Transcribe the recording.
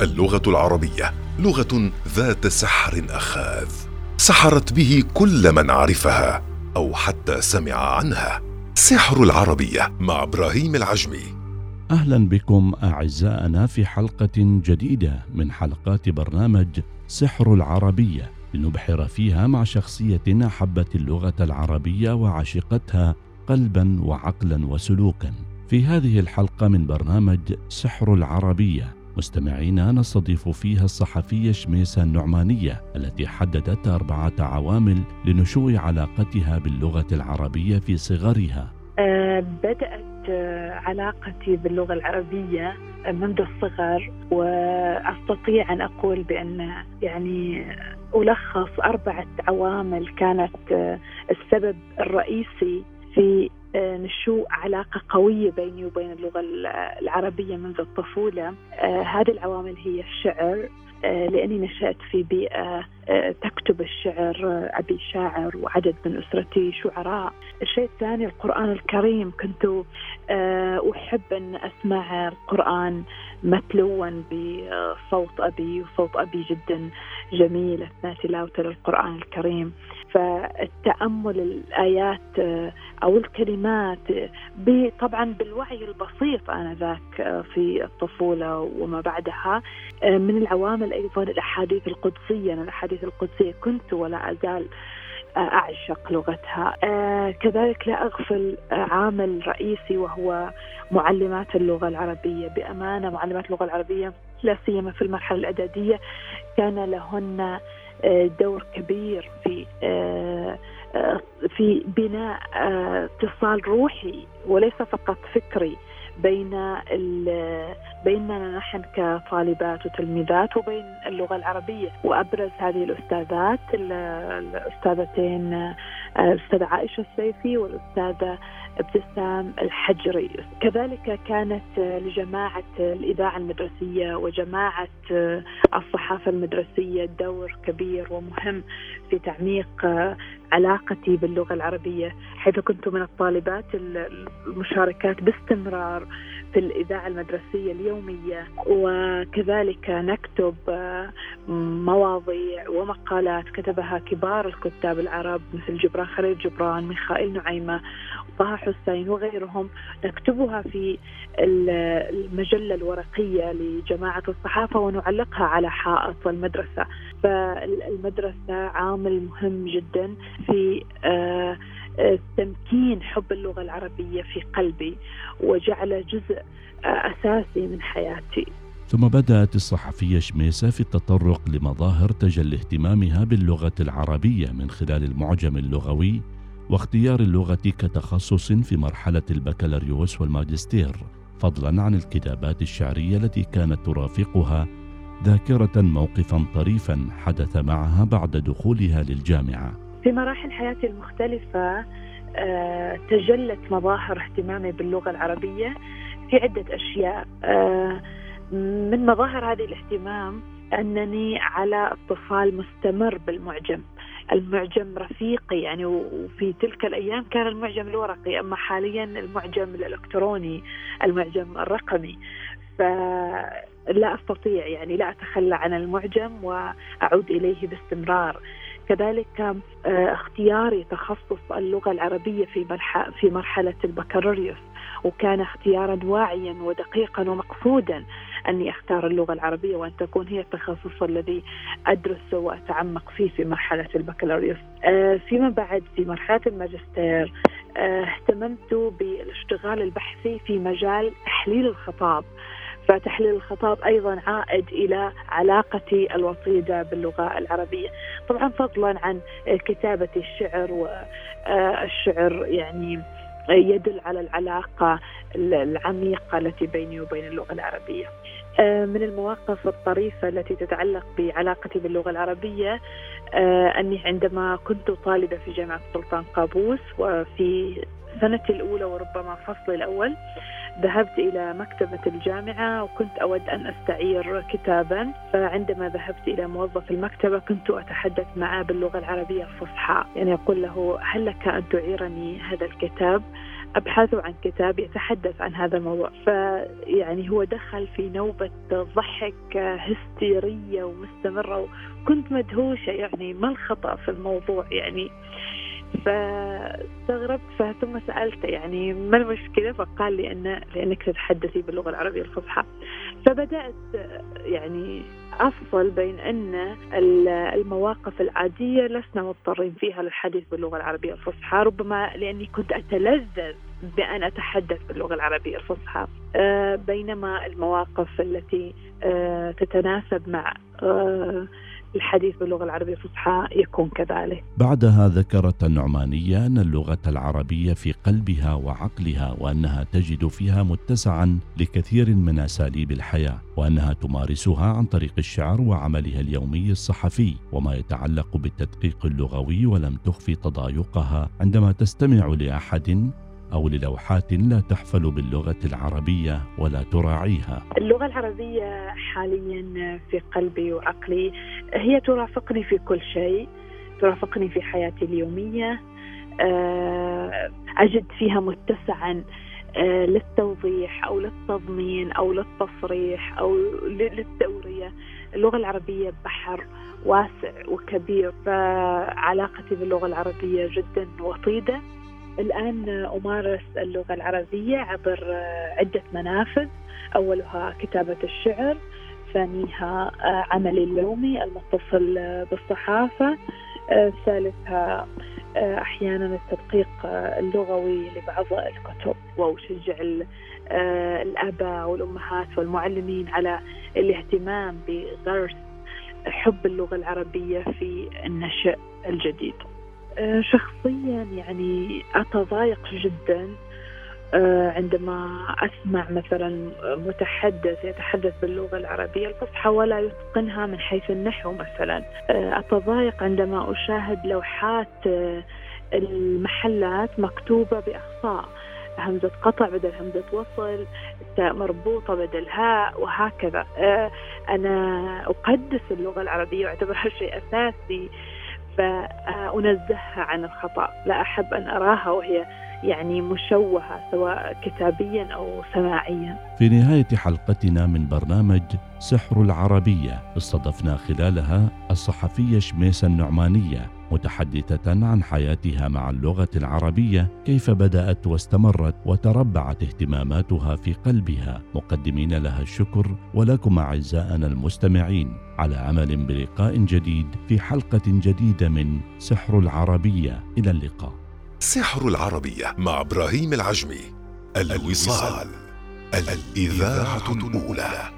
اللغة العربية لغة ذات سحر أخاذ سحرت به كل من عرفها أو حتى سمع عنها. سحر العربية مع إبراهيم العجمي. أهلا بكم أعزائنا في حلقة جديدة من حلقات برنامج سحر العربية. لنبحر فيها مع شخصية أحبت اللغة العربية وعشقتها قلبا وعقلا وسلوكا. في هذه الحلقة من برنامج سحر العربية مستمعينا نستضيف فيها الصحفية شميسة النعمانية التي حددت أربعة عوامل لنشوء علاقتها باللغة العربية في صغرها. أه بدأت آه، علاقتي باللغة العربية منذ الصغر وأستطيع أن أقول بأن يعني ألخص أربعة عوامل كانت آه، السبب الرئيسي في نشوء علاقة قوية بيني وبين اللغة العربية منذ الطفولة. آه، هذه العوامل هي الشعر. آه، لأني نشأت في بيئة تكتب الشعر أبي شاعر وعدد من أسرتي شعراء. الشيء الثاني القرآن الكريم. كنت أحب أن أسمع القرآن متلوا بصوت أبي وصوت أبي جدا جميل أثناء تلاوته للقرآن الكريم. فالتأمل الآيات أو الكلمات طبعا بالوعي البسيط آنذاك في الطفولة وما بعدها من العوامل أيضا الأحاديث القدسية أنا الأحاديث القدسية كنت ولا أزال أعشق لغتها. آه كذلك لا أغفل عامل رئيسي وهو معلمات اللغة العربية. بأمانة معلمات اللغة العربية لا سيما في المرحلة الإعدادية كان لهن آه، دور كبير في آه، آه، في بناء اتصال روحي وليس فقط فكري. بين بيننا نحن كطالبات وتلميذات وبين اللغة العربية. وأبرز هذه الأستاذات الأستاذتين الأستاذة عائشة السيفي والأستاذة ابتسام الحجري. كذلك كانت لجماعة الإذاعة المدرسية وجماعة الصحافة المدرسية دور كبير ومهم في تعميق علاقتي باللغة العربية. حيث كنت من الطالبات المشاركات باستمرار في الإذاعة المدرسية اليومية. وكذلك نكتب مواضيع ومقالات كتبها كبار الكتاب العرب مثل جبران خليل جبران ميخائيل نعيمة طه حسين وغيرهم نكتبها في المجلة الورقية لجماعة الصحافة ونعلقها على حائط المدرسة. فالمدرسة عامل مهم جدا في آه، تمكين حب اللغة العربية في قلبي وجعله جزء آه، أساسي من حياتي. ثم بدأت الصحفية شميسة في التطرق لمظاهر تجلي اهتمامها باللغة العربية من خلال المعجم اللغوي واختيار اللغة كتخصص في مرحلة البكالوريوس والماجستير فضلا عن الكتابات الشعرية التي كانت ترافقها ذاكرة موقفا طريفا حدث معها بعد دخولها للجامعة. في مراحل حياتي المختلفة آه، تجلت مظاهر اهتمامي باللغة العربية في عدة أشياء. آه، من مظاهر هذه الاهتمام أنني على اتصال مستمر بالمعجم. المعجم رفيقي يعني وفي تلك الأيام كان المعجم الورقي أما حاليا المعجم الإلكتروني المعجم الرقمي. فلا أستطيع يعني لا أتخلى عن المعجم وأعود إليه باستمرار. كذلك آه، اختياري تخصص اللغة العربية في في مرحلة البكالوريوس. وكان اختيارا واعيا ودقيقا ومقصودا أني أختار اللغة العربية وأن تكون هي التخصص الذي ادرسه وأتعمق فيه في مرحلة البكالوريوس. آه، فيما بعد في مرحلة الماجستير آه، اهتممت بالاشتغال البحثي في مجال تحليل الخطاب. فتحليل الخطاب أيضا عائد إلى علاقتي الوطيده باللغة العربية. طبعا فضلا عن كتابة الشعر والشعر يعني يدل على العلاقة العميقة التي بيني وبين اللغة العربية. آه، من المواقف الطريفة التي تتعلق بعلاقتي باللغة العربية آه، أني عندما كنت طالبة في جامعة سلطان قابوس وفي سنتي الأولى وربما فصلي الأول ذهبت إلى مكتبة الجامعة وكنت أود أن أستعير كتابا. فعندما ذهبت إلى موظف المكتبة كنت أتحدث معه باللغة العربية الفصحى. يعني أقول له هل لك أن تعيرني هذا الكتاب؟ أبحاثه عن كتاب يتحدث عن هذا الموضوع. فيعني هو دخل في نوبة ضحك هستيرية ومستمرة وكنت مدهوشة يعني ما الخطأ في الموضوع يعني؟ فاستغربت ثم سألته يعني ما المشكلة؟ فقال لي أن لأنك تتحدثي باللغة العربية الفصحى. فبدأت يعني أفصل بين أن المواقف العادية لسنا مضطرين فيها للحديث باللغة العربية الفصحى. ربما لأني كنت أتلذذ بأن أتحدث باللغة العربية الفصحى. آه، بينما المواقف التي آه، تتناسب مع آه، الحديث باللغة العربية الفصحى يكون كذلك. بعدها ذكرت النعمانية أن اللغة العربية في قلبها وعقلها وأنها تجد فيها متسعا لكثير من أساليب الحياة وأنها تمارسها عن طريق الشعر وعملها اليومي الصحفي وما يتعلق بالتدقيق اللغوي ولم تخفي تضايقها عندما تستمع لأحد أو للوحات لا تحفل باللغة العربية ولا تراعيها. اللغة العربية حاليا في قلبي وعقلي هي ترافقني في كل شيء ترافقني في حياتي اليومية آه، أجد فيها متسعا آه، للتوضيح أو للتضمين أو للتصريح أو للتورية اللغة العربية بحر واسع وكبير فعلاقتي باللغة العربية جدا وطيدة. الآن أمارس اللغة العربية عبر عدة منافذ. أولها كتابة الشعر ثانيها عملي اليومي المتصل بالصحافة ثالثها أحيانا التدقيق اللغوي لبعض الكتب. وأشجع الآباء والأمهات والمعلمين على الاهتمام بغرس حب اللغة العربية في النشء الجديد. آه، شخصيا يعني أتضايق جدا آه، عندما أسمع مثلا متحدث يتحدث باللغة العربية الفصحى ولا يتقنها من حيث النحو مثلا. آه، أتضايق عندما أشاهد لوحات المحلات مكتوبة بأخطاء همزة قطع بدل همزة وصل مربوطة بدل هاء وهكذا. أنا أقدس اللغة العربية وأعتبرها شيء أساسي. فأنزهها عن الخطأ. لا أحب أن أراها وهي يعني مشوهة سواء كتابيا أو سماعيا. في نهاية حلقتنا من برنامج سحر العربية استضفنا خلالها الصحفية شميسة النعمانية متحدثة عن حياتها مع اللغة العربية كيف بدأت واستمرت وتربعت اهتماماتها في قلبها. مقدمين لها الشكر ولكم أعزائنا المستمعين على عمل بلقاء جديد في حلقة جديدة من سحر العربية. إلى اللقاء. سحر العربية مع إبراهيم العجمي. الوصال. الإذاعة الأولى.